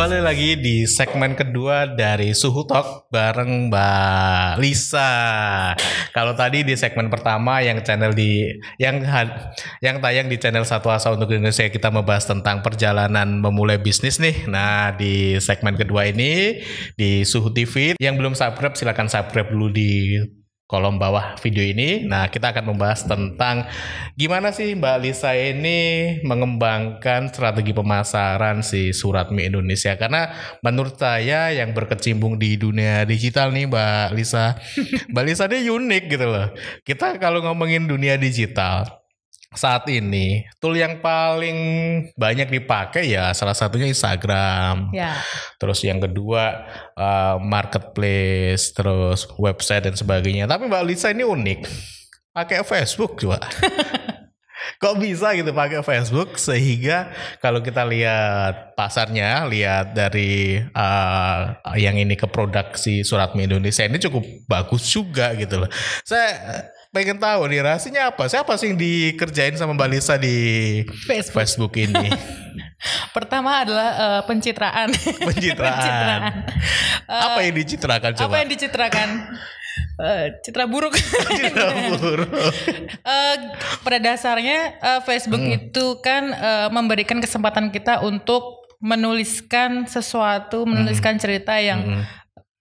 kembali lagi di segmen kedua dari Suhu Talk bareng Mbak Lisa. Kalau tadi di segmen pertama yang channel di yang yang tayang di channel Satu Asa untuk Indonesia kita membahas tentang perjalanan memulai bisnis nih. Nah, di segmen kedua ini di Suhu TV yang belum subscribe silakan subscribe dulu di kolom bawah video ini. Nah, kita akan membahas tentang gimana sih Mbak Lisa ini mengembangkan strategi pemasaran si Surat Mie Indonesia. Karena menurut saya yang berkecimpung di dunia digital nih Mbak Lisa, Mbak Lisa ini unik gitu loh. Kita kalau ngomongin dunia digital, saat ini tool yang paling banyak dipakai ya salah satunya Instagram. Ya. Terus yang kedua uh, marketplace, terus website dan sebagainya. Tapi Mbak Lisa ini unik. Pakai Facebook juga. Kok bisa gitu pakai Facebook sehingga kalau kita lihat pasarnya, lihat dari uh, yang ini ke produksi surat Indonesia ini cukup bagus juga gitu loh. Saya pengen tahu nih rahasianya apa? Siapa sih yang dikerjain sama Mbak Lisa di Facebook, Facebook ini? Pertama adalah uh, pencitraan. Pencitraan. pencitraan. Uh, apa yang dicitrakan coba? Apa yang dicitrakan? Uh, citra buruk. citra buruk. uh, pada dasarnya uh, Facebook hmm. itu kan uh, memberikan kesempatan kita untuk menuliskan sesuatu, menuliskan hmm. cerita yang hmm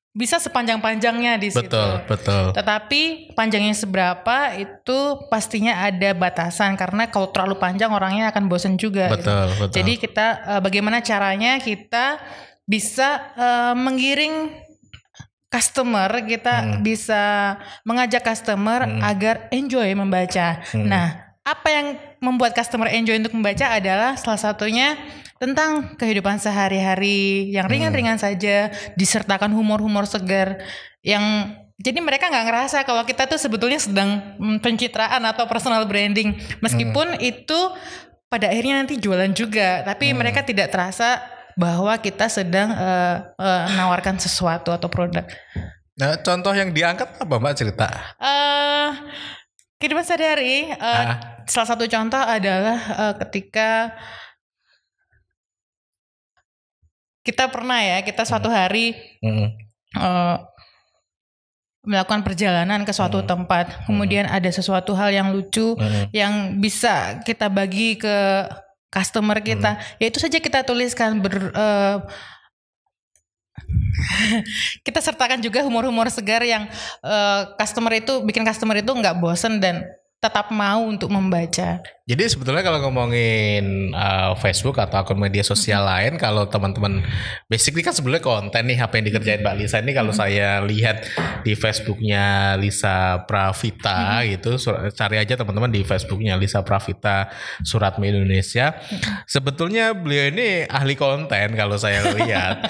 bisa sepanjang-panjangnya di situ. Betul, betul. Tetapi panjangnya seberapa itu pastinya ada batasan karena kalau terlalu panjang orangnya akan bosan juga. Betul, gitu. betul. Jadi kita uh, bagaimana caranya kita bisa uh, menggiring customer, kita hmm. bisa mengajak customer hmm. agar enjoy membaca. Hmm. Nah, apa yang membuat customer enjoy untuk membaca adalah salah satunya tentang kehidupan sehari-hari yang hmm. ringan-ringan saja disertakan humor-humor segar yang jadi mereka nggak ngerasa kalau kita tuh sebetulnya sedang pencitraan atau personal branding meskipun hmm. itu pada akhirnya nanti jualan juga tapi hmm. mereka tidak terasa bahwa kita sedang uh, uh, menawarkan sesuatu atau produk. Nah, contoh yang diangkat apa Mbak cerita? Uh, kehidupan sehari-hari uh, ah. salah satu contoh adalah uh, ketika kita pernah ya kita suatu hmm. hari. Uh, melakukan perjalanan ke suatu hmm. tempat kemudian hmm. ada sesuatu hal yang lucu hmm. yang bisa kita bagi ke customer kita hmm. ya itu saja kita tuliskan ber uh, kita sertakan juga humor-humor segar yang uh, customer itu bikin customer itu nggak bosen dan tetap mau untuk membaca. Jadi sebetulnya kalau ngomongin uh, Facebook atau akun media sosial mm-hmm. lain, kalau teman-teman basically kan sebetulnya konten nih apa yang dikerjain Mbak Lisa ini kalau mm-hmm. saya lihat di Facebooknya Lisa Pravita mm-hmm. gitu, cari aja teman-teman di Facebooknya Lisa Pravita Suratmi Indonesia. Mm-hmm. Sebetulnya beliau ini ahli konten kalau saya lihat.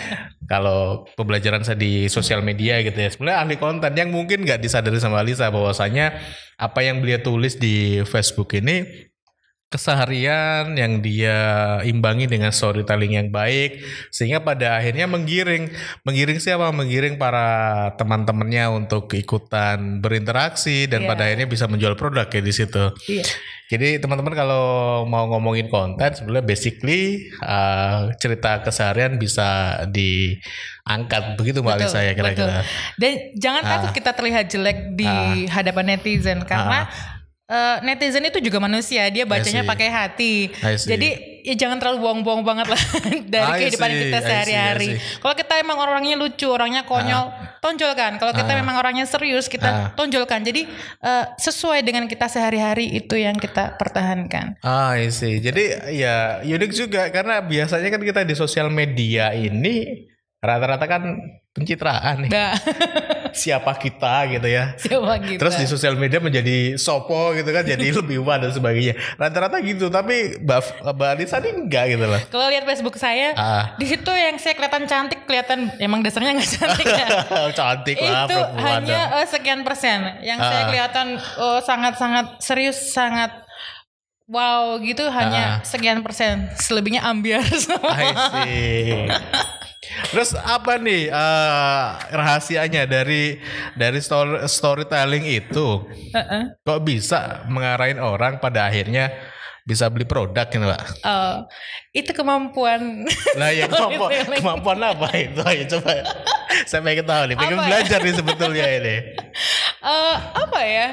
kalau pembelajaran saya di sosial media gitu ya sebenarnya ahli konten yang mungkin nggak disadari sama Lisa bahwasanya apa yang beliau tulis di Facebook ini keseharian yang dia imbangi dengan storytelling yang baik sehingga pada akhirnya menggiring menggiring siapa menggiring para teman-temannya untuk ikutan berinteraksi dan yeah. pada akhirnya bisa menjual produk ya di situ. Yeah. Jadi teman-teman kalau mau ngomongin konten sebenarnya basically uh, cerita keseharian bisa diangkat begitu Mbak Alisa ya kira-kira. Dan jangan uh, takut kita terlihat jelek di uh, hadapan netizen karena uh, uh, netizen itu juga manusia, dia bacanya pakai hati. Jadi ya jangan terlalu buang-buang banget lah dari kehidupan kita sehari-hari. Kalau kita emang orangnya lucu, orangnya konyol, uh. tonjolkan. Kalau kita uh. memang orangnya serius, kita uh. tonjolkan. Jadi uh, sesuai dengan kita sehari-hari itu yang kita pertahankan. Ah, sih. Jadi ya unik juga karena biasanya kan kita di sosial media ini rata-rata kan pencitraan nih. Nah. Siapa kita gitu ya. Siapa kita. Terus di sosial media menjadi sopo gitu kan jadi lebih wah dan sebagainya. Rata-rata gitu tapi Mbak Mbak Anissa ini enggak gitu loh. Kalau lihat Facebook saya ah. di situ yang saya kelihatan cantik kelihatan emang dasarnya nggak cantik ya. cantik lah Itu hanya uh, sekian persen. Yang ah. saya kelihatan uh, sangat-sangat serius sangat Wow gitu hanya uh. sekian persen Selebihnya ambiar semua I see Terus apa nih uh, rahasianya dari dari story, storytelling itu? Uh -uh. Kok bisa mengarahin orang pada akhirnya bisa beli produk gitu pak uh, itu kemampuan lah ya kemampuan, kemampuan apa itu ayo coba saya pengen tahu nih pengen apa ya? belajar ya? nih sebetulnya ini uh, apa ya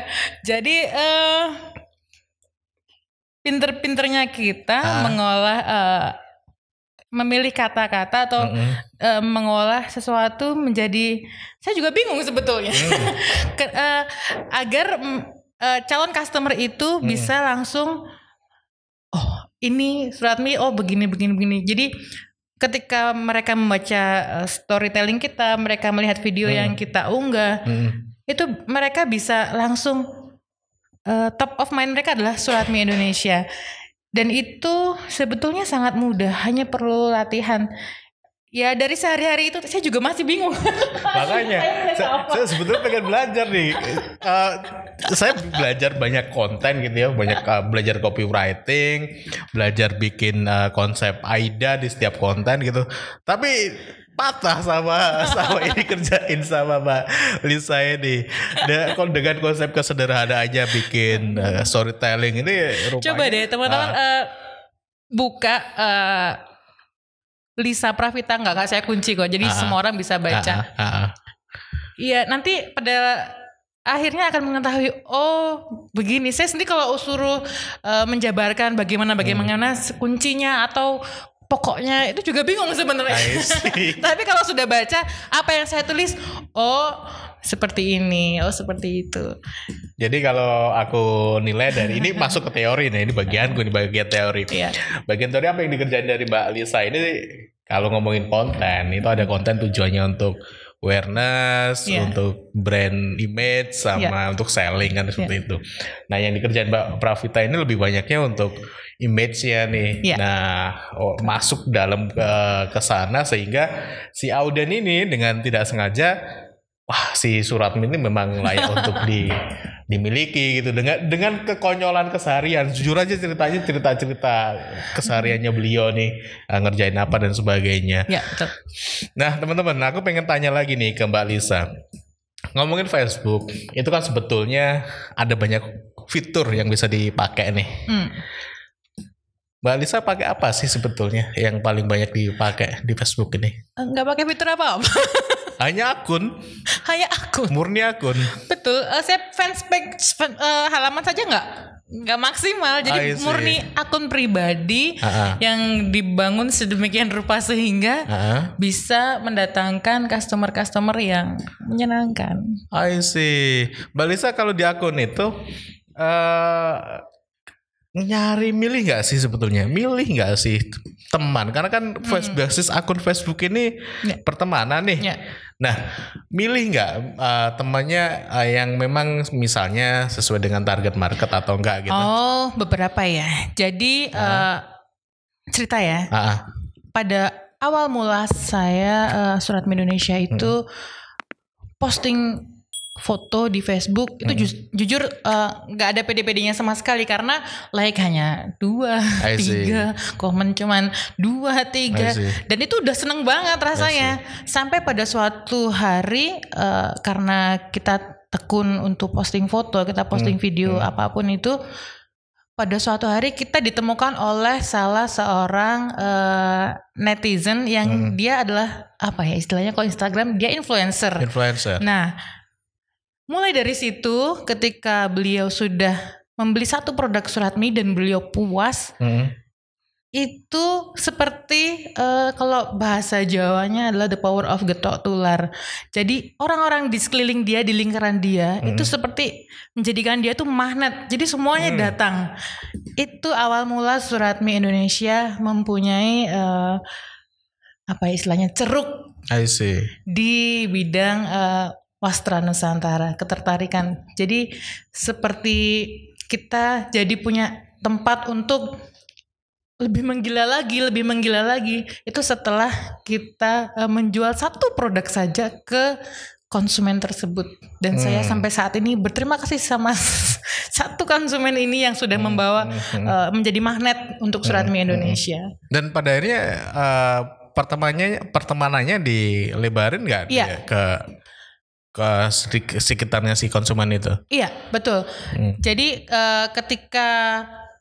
jadi uh, pinter-pinternya kita ah. mengolah uh, memilih kata-kata atau mm -hmm. uh, mengolah sesuatu menjadi saya juga bingung sebetulnya mm. Ke, uh, agar uh, calon customer itu mm. bisa langsung oh ini surat mi oh begini begini begini jadi ketika mereka membaca storytelling kita mereka melihat video mm. yang kita unggah mm. itu mereka bisa langsung uh, top of mind mereka adalah surat mi Indonesia dan itu sebetulnya sangat mudah, hanya perlu latihan. Ya dari sehari-hari itu saya juga masih bingung. Makanya saya, saya sebetulnya pengen belajar nih. Uh, saya belajar banyak konten gitu ya, banyak uh, belajar copywriting, belajar bikin uh, konsep AIDA di setiap konten gitu. Tapi patah sama sama ini kerjain sama Mbak Lisa ini. Dan dengan konsep kesederhanaan aja bikin uh, storytelling ini rupanya. Coba deh teman-teman uh, uh, buka uh, Lisa Pravita nggak kak saya kunci kok. Jadi uh, semua orang bisa baca. Iya, uh, uh, nanti pada akhirnya akan mengetahui oh begini saya sendiri kalau suruh uh, menjabarkan bagaimana bagaimana hmm. kuncinya atau pokoknya itu juga bingung sebenarnya. Tapi kalau sudah baca apa yang saya tulis, oh seperti ini, oh seperti itu. Jadi kalau aku nilai dari ini masuk ke teori nih, ini bagianku ini bagian teori. Iya. Bagian teori apa yang dikerjain dari Mbak Lisa ini kalau ngomongin konten itu ada konten tujuannya untuk awareness, yeah. untuk brand image sama yeah. untuk selling kan seperti yeah. itu. Nah, yang dikerjain Mbak Pravita ini lebih banyaknya untuk image ya nih. Yeah. Nah, oh, masuk dalam ke ke sana sehingga si Auden ini dengan tidak sengaja wah si surat ini memang layak untuk di dimiliki gitu. Dengan dengan kekonyolan keseharian. Jujur aja ceritanya cerita cerita kesehariannya beliau nih uh, ngerjain apa dan sebagainya. Ya, betul. nah teman-teman aku pengen tanya lagi nih ke Mbak Lisa. Ngomongin Facebook itu kan sebetulnya ada banyak fitur yang bisa dipakai nih. Hmm. Mbak Lisa pakai apa sih sebetulnya yang paling banyak dipakai di Facebook ini? Enggak pakai fitur apa-apa. Hanya akun. Hanya akun. Murni akun. Betul. Uh, saya fanspage fan, uh, halaman saja nggak nggak maksimal jadi murni akun pribadi uh -uh. yang dibangun sedemikian rupa sehingga uh -uh. bisa mendatangkan customer-customer yang menyenangkan. I see. Mbak Lisa kalau di akun itu uh, nyari milih nggak sih sebetulnya milih nggak sih teman karena kan hmm. basis akun Facebook ini ya. pertemanan nih ya. nah milih nggak uh, temannya uh, yang memang misalnya sesuai dengan target market atau enggak gitu oh beberapa ya jadi uh. Uh, cerita ya uh pada awal mula saya uh, surat Indonesia itu hmm. posting foto di Facebook itu ju jujur eh, nggak uh, ada PD-PD-nya sama sekali karena like hanya dua tiga komen cuman dua tiga dan itu udah seneng banget rasanya sampai pada suatu hari uh, karena kita tekun untuk posting foto kita posting hmm. video hmm. apa pun itu pada suatu hari kita ditemukan oleh salah seorang uh, netizen yang hmm. dia adalah apa ya istilahnya kalau Instagram dia influencer. Influencer. Nah, Mulai dari situ ketika beliau sudah membeli satu produk surat mi dan beliau puas, hmm. itu seperti uh, kalau bahasa Jawanya adalah the power of getok tular. Jadi orang-orang di sekeliling dia, di lingkaran dia, hmm. itu seperti menjadikan dia tuh magnet. Jadi semuanya hmm. datang. Itu awal mula surat mi Indonesia mempunyai uh, apa istilahnya ceruk. I see. Di bidang uh, Wastra Nusantara, ketertarikan. Jadi seperti kita jadi punya tempat untuk lebih menggila lagi, lebih menggila lagi. Itu setelah kita uh, menjual satu produk saja ke konsumen tersebut. Dan hmm. saya sampai saat ini berterima kasih sama satu konsumen ini yang sudah hmm. membawa hmm. Uh, menjadi magnet untuk surat hmm. mie Indonesia. Dan pada akhirnya uh, pertemanannya pertemanannya dilebarin nggak ya. ke ke sekitarnya si konsumen itu. Iya, betul. Hmm. Jadi uh, ketika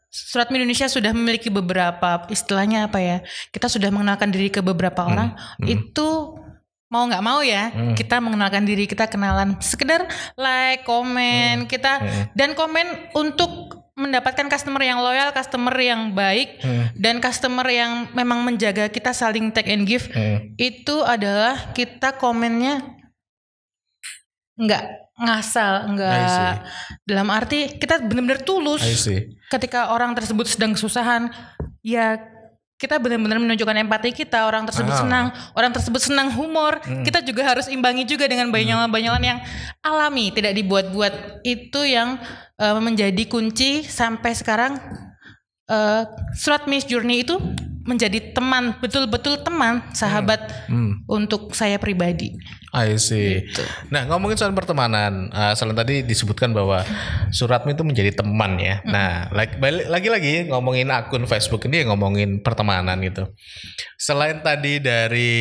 Surat Indonesia sudah memiliki beberapa istilahnya apa ya? Kita sudah mengenalkan diri ke beberapa Hmm, orang. Itu mau nggak mau ya kita mengenalkan diri kita kenalan sekedar like komen kita dan komen untuk mendapatkan customer yang loyal customer yang baik dan customer yang memang menjaga kita saling take and give Hmm. itu adalah kita komennya nggak ngasal nggak dalam arti kita benar-benar tulus ketika orang tersebut sedang kesusahan ya kita benar-benar menunjukkan empati kita orang tersebut Ah. senang orang tersebut senang humor kita juga harus imbangi juga dengan banyolan-banyolan yang alami tidak dibuat-buat. Itu yang eh, menjadi kunci sampai sekarang eh, surat Miss Journey itu menjadi teman betul-betul teman sahabat Hmm. untuk saya pribadi I see. Gitu. Nah ngomongin soal pertemanan, uh, selain tadi disebutkan bahwa Suratmi itu menjadi teman ya. Nah like- balik- lagi-lagi ngomongin akun Facebook ini ngomongin pertemanan gitu. Selain tadi dari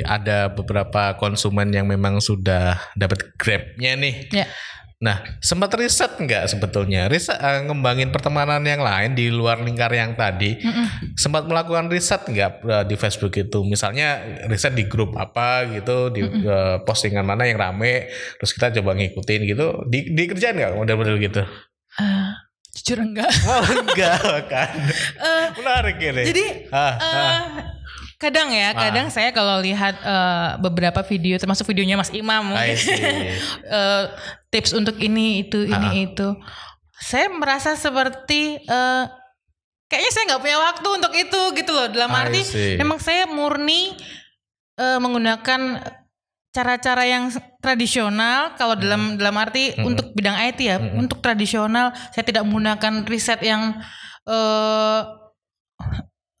ada beberapa konsumen yang memang sudah dapat grabnya nih. ya Nah sempat riset nggak sebetulnya? Riset uh, ngembangin pertemanan yang lain di luar lingkar yang tadi. Sempat melakukan riset nggak uh, di Facebook itu? Misalnya riset di grup apa gitu, di uh, postingan mana yang rame, terus kita coba ngikutin gitu. Di, dikerjain nggak model-model gitu? Eh, jujur enggak Oh enggak kan? Eh, Menarik ini. jadi Ah, eh, kadang ya kadang saya kalau lihat eh, beberapa video termasuk videonya Mas Imam mungkin eh, tips untuk ini itu ini Ah. itu saya merasa seperti eh, kayaknya saya nggak punya waktu untuk itu gitu loh dalam arti memang saya murni eh, menggunakan cara-cara yang tradisional kalau dalam dalam arti untuk bidang IT ya untuk tradisional saya tidak menggunakan riset yang eh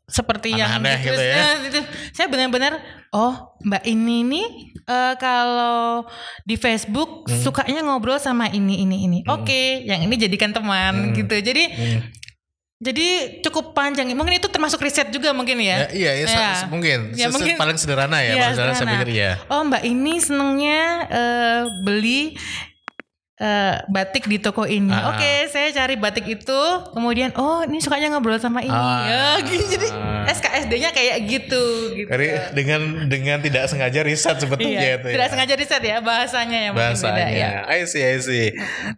seperti yang Aneh-aneh di- gitu ya. eh, itu. saya benar-benar oh mbak ini nih eh, kalau di Facebook Hmm. sukanya ngobrol sama ini ini ini oke yang ini jadikan teman gitu jadi Hmm. jadi cukup panjang mungkin itu termasuk riset juga mungkin ya, Ya, iya, iya, Ya. mungkin. Ya, Se- se- mungkin- paling sederhana ya, paling sederhana saya pikir ya. Oh mbak ini senengnya eh, beli eh, batik di toko ini. Ah. Oke, saya cari batik itu, kemudian oh ini sukanya ngobrol sama ini. Ah. Ya, gitu. Jadi SKSD-nya kayak gitu. gitu. Jadi dengan dengan tidak sengaja riset sebetulnya Iya, itu. ya. tidak sengaja riset ya bahasanya yang mungkin bahasanya. beda ya. I see, I see.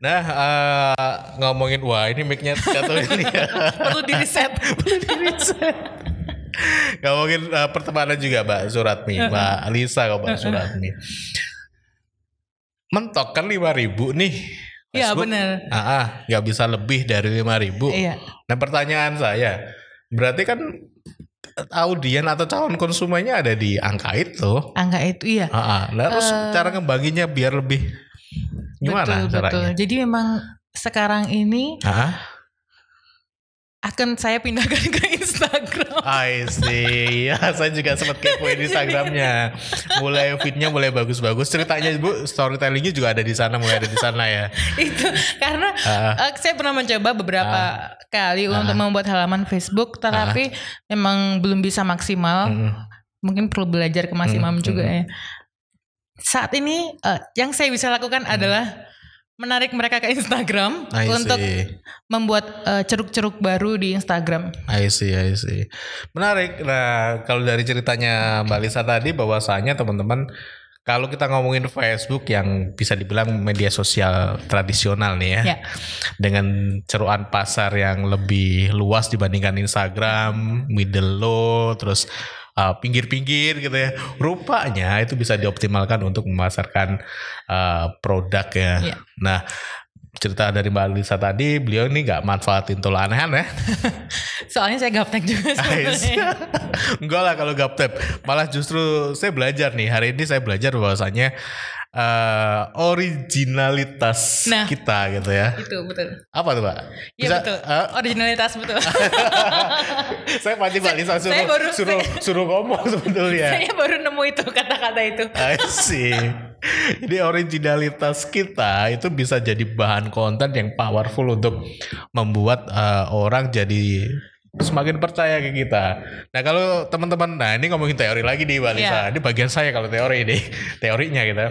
Nah, eh, ngomongin wah ini mic-nya jatuh ini ya. Perlu di riset. ngomongin eh, pertemanan juga Mbak Suratmi, Mbak Alisa kalau Mbak Suratmi. Mentok kan 5000 nih. Iya benar. Ah, ah, nggak bisa lebih dari 5000. Iya. Nah, pertanyaan saya, berarti kan audien atau calon konsumennya ada di angka itu. Angka itu iya. Ah, ah. Nah, terus cara ngembanginnya biar lebih gimana betul, caranya? betul. Jadi memang sekarang ini Ah, ah. Akan saya pindahkan ke Instagram. I see. Ya, saya juga sempat kepoin Instagramnya. Mulai fitnya mulai bagus-bagus. Ceritanya Bu, storytellingnya juga ada di sana, mulai ada di sana ya. itu karena Ah. eh, saya pernah mencoba beberapa kali untuk membuat halaman Facebook tetapi memang belum bisa maksimal Mm. mungkin perlu belajar ke Mas Imam juga ya saat ini eh, yang saya bisa lakukan adalah menarik mereka ke Instagram I untuk see. membuat eh, ceruk-ceruk baru di Instagram I see, I see. Menarik. Nah, kalau dari ceritanya Mbak Lisa tadi bahwasanya teman-teman kalau kita ngomongin Facebook yang bisa dibilang media sosial tradisional nih ya. Ya. Dengan ceruan pasar yang lebih luas dibandingkan Instagram, middle low, terus uh, pinggir-pinggir gitu ya. Rupanya itu bisa dioptimalkan untuk memasarkan uh, produk ya. Ya. Nah, cerita dari Mbak Lisa tadi, beliau ini nggak manfaatin tol aneh-aneh. soalnya saya gaptek juga sebenarnya. Enggak lah kalau gaptep. Malah justru saya belajar nih. Hari ini saya belajar bahwasanya eh, originalitas Nah. kita gitu ya. itu betul Apa tuh, Pak? Iya betul eh, originalitas betul saya pasti Mbak Lisa suruh saya baru- suruh suruh ngomong sebetulnya. saya baru nemu itu kata-kata itu I see. Jadi originalitas kita itu bisa jadi bahan konten yang powerful untuk membuat eh, orang jadi semakin percaya ke kita. Nah kalau teman-teman, nah ini ngomongin teori lagi nih Mbak Lisa. Iya. Ini bagian saya kalau teori ini, teorinya gitu.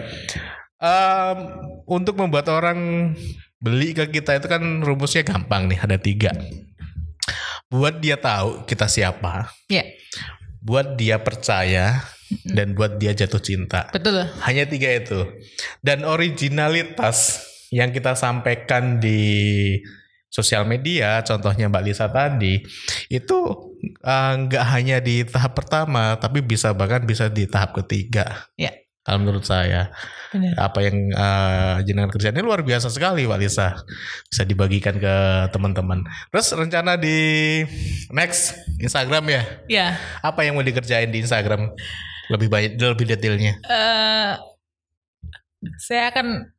Em, untuk membuat orang beli ke kita itu kan rumusnya gampang nih, ada tiga. buat dia tahu kita siapa, Ya, buat dia percaya, dan buat dia jatuh cinta. betul. Hanya tiga itu. Dan originalitas yang kita sampaikan di sosial media, contohnya Mbak Lisa tadi, itu eh, nggak hanya di tahap pertama, tapi bisa bahkan bisa di tahap ketiga. Ya, Kalau menurut saya, benar. apa yang eh, jenengan kerjaan ini luar biasa sekali, Mbak Lisa. Bisa dibagikan ke teman-teman. Terus rencana di next Instagram ya, Ya, apa yang mau dikerjain di Instagram? Lebih banyak, lebih detailnya. eh saya akan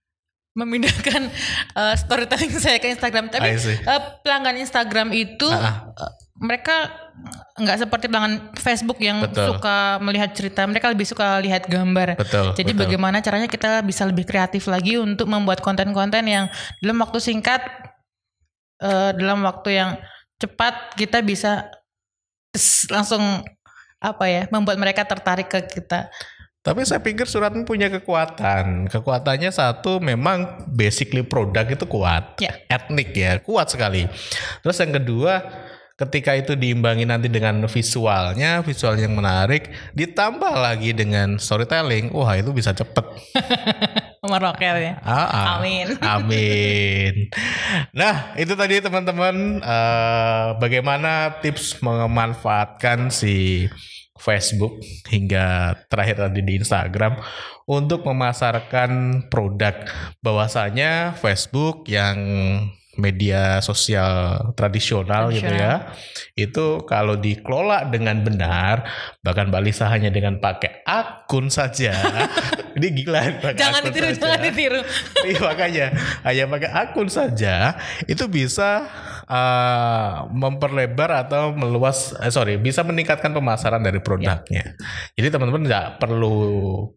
memindahkan eh, storytelling saya ke Instagram. Tapi eh, pelanggan Instagram itu Ah, eh, mereka nggak seperti pelanggan Facebook yang Betul. suka melihat cerita. Mereka lebih suka lihat gambar. Betul. Jadi betul. bagaimana caranya kita bisa lebih kreatif lagi untuk membuat konten-konten yang dalam waktu singkat, eh, dalam waktu yang cepat kita bisa langsung apa ya membuat mereka tertarik ke kita. Tapi saya pikir suratmu punya kekuatan. Kekuatannya satu memang basically produk itu kuat. Ya. Etnik ya, kuat sekali. Terus yang kedua, ketika itu diimbangi nanti dengan visualnya, visual yang menarik, ditambah lagi dengan storytelling, wah itu bisa cepet. Meroket ya. Ah, ah. Amin. Amin. Nah, itu tadi teman-teman eh, bagaimana tips memanfaatkan si Facebook hingga terakhir tadi di Instagram untuk memasarkan produk. Bahwasanya Facebook yang media sosial tradisional gitu ya. Itu kalau dikelola dengan benar, bahkan Mbak Lisa hanya dengan pakai akun saja. ini gila pakai Jangan akun ditiru, saja. jangan ditiru. Iya makanya hanya pakai akun saja itu bisa uh, memperlebar atau meluas eh, sorry bisa meningkatkan pemasaran dari produknya. Jadi teman-teman nggak perlu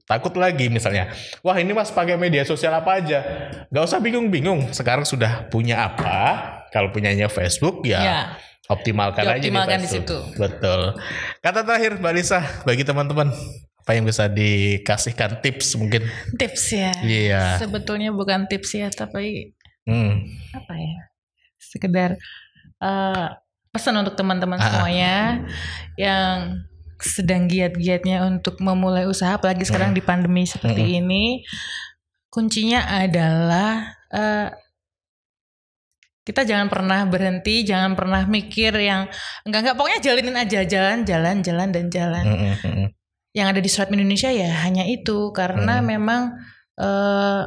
takut lagi misalnya, wah ini mas pakai media sosial apa aja, nggak usah bingung-bingung. Sekarang sudah punya apa? Kalau punyanya Facebook ya. Ya. Optimalkan, aja Dioptimalkan di Facebook. situ. Betul. Kata terakhir Mbak Lisa bagi teman-teman apa yang bisa dikasihkan tips mungkin? Tips ya. Iya. Sebetulnya bukan tips ya, tapi Hmm. apa ya? Sekedar eh, pesan untuk teman-teman Ah. semuanya yang sedang giat-giatnya untuk memulai usaha, apalagi sekarang di pandemi seperti ini, kuncinya adalah eh, kita jangan pernah berhenti, jangan pernah mikir yang enggak enggak pokoknya jalanin aja jalan, jalan, jalan dan jalan. Mm, mm, mm, mm. Yang ada di surat Indonesia ya hanya itu karena Hmm. memang eh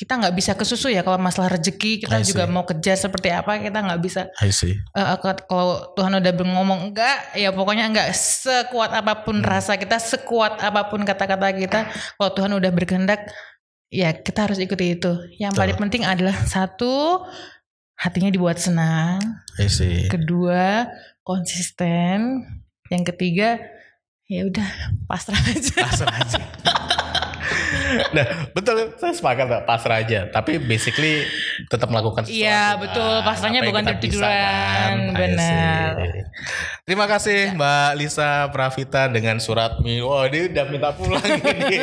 kita nggak bisa kesusu ya kalau masalah rezeki kita juga mau kejar seperti apa kita nggak bisa I see. eh, eh, kalau Tuhan udah ngomong enggak ya pokoknya enggak sekuat apa pun Hmm. rasa kita sekuat apa pun kata-kata kita kalau Tuhan udah berkehendak ya kita harus ikuti itu yang Betul. paling penting adalah satu hatinya dibuat senang I see. kedua konsisten yang ketiga ya udah pasrah aja Pasrah aja. nah betul. Saya sepakat Mbak, pasrah aja. Tapi basically tetap melakukan sesuatu Iya, kan. betul. Pasrahnya bukan tidur-tiduran. I Benar. terima kasih Mbak Lisa Pravita dengan surat mi. Wah ini udah minta pulang ini.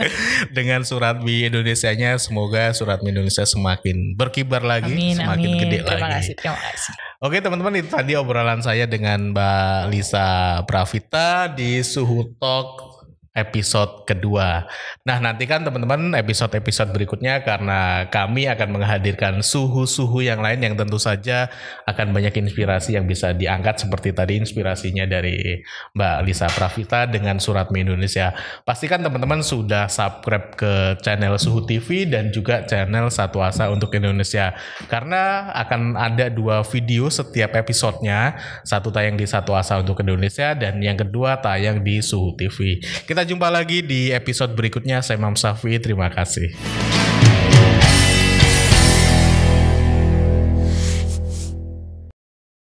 Dengan surat mi Indonesianya semoga surat mi Indonesia semakin berkibar lagi amin semakin amin. gede terima lagi. kasih terima kasih. Oke teman-teman itu tadi obrolan saya dengan Mbak Lisa Pravita di Suhu Talk episode kedua. Nah nantikan teman-teman episode-episode berikutnya karena kami akan menghadirkan suhu-suhu yang lain yang tentu saja akan banyak inspirasi yang bisa diangkat seperti tadi inspirasinya dari Mbak Lisa Pravita dengan Surat Mi Indonesia. Pastikan teman-teman sudah subscribe ke channel Suhu TV dan juga channel Satu Asa untuk Indonesia karena akan ada dua video setiap episodenya satu tayang di Satu Asa untuk Indonesia dan yang kedua tayang di Suhu TV kita jumpa lagi di episode berikutnya. Saya Mam Safi terima kasih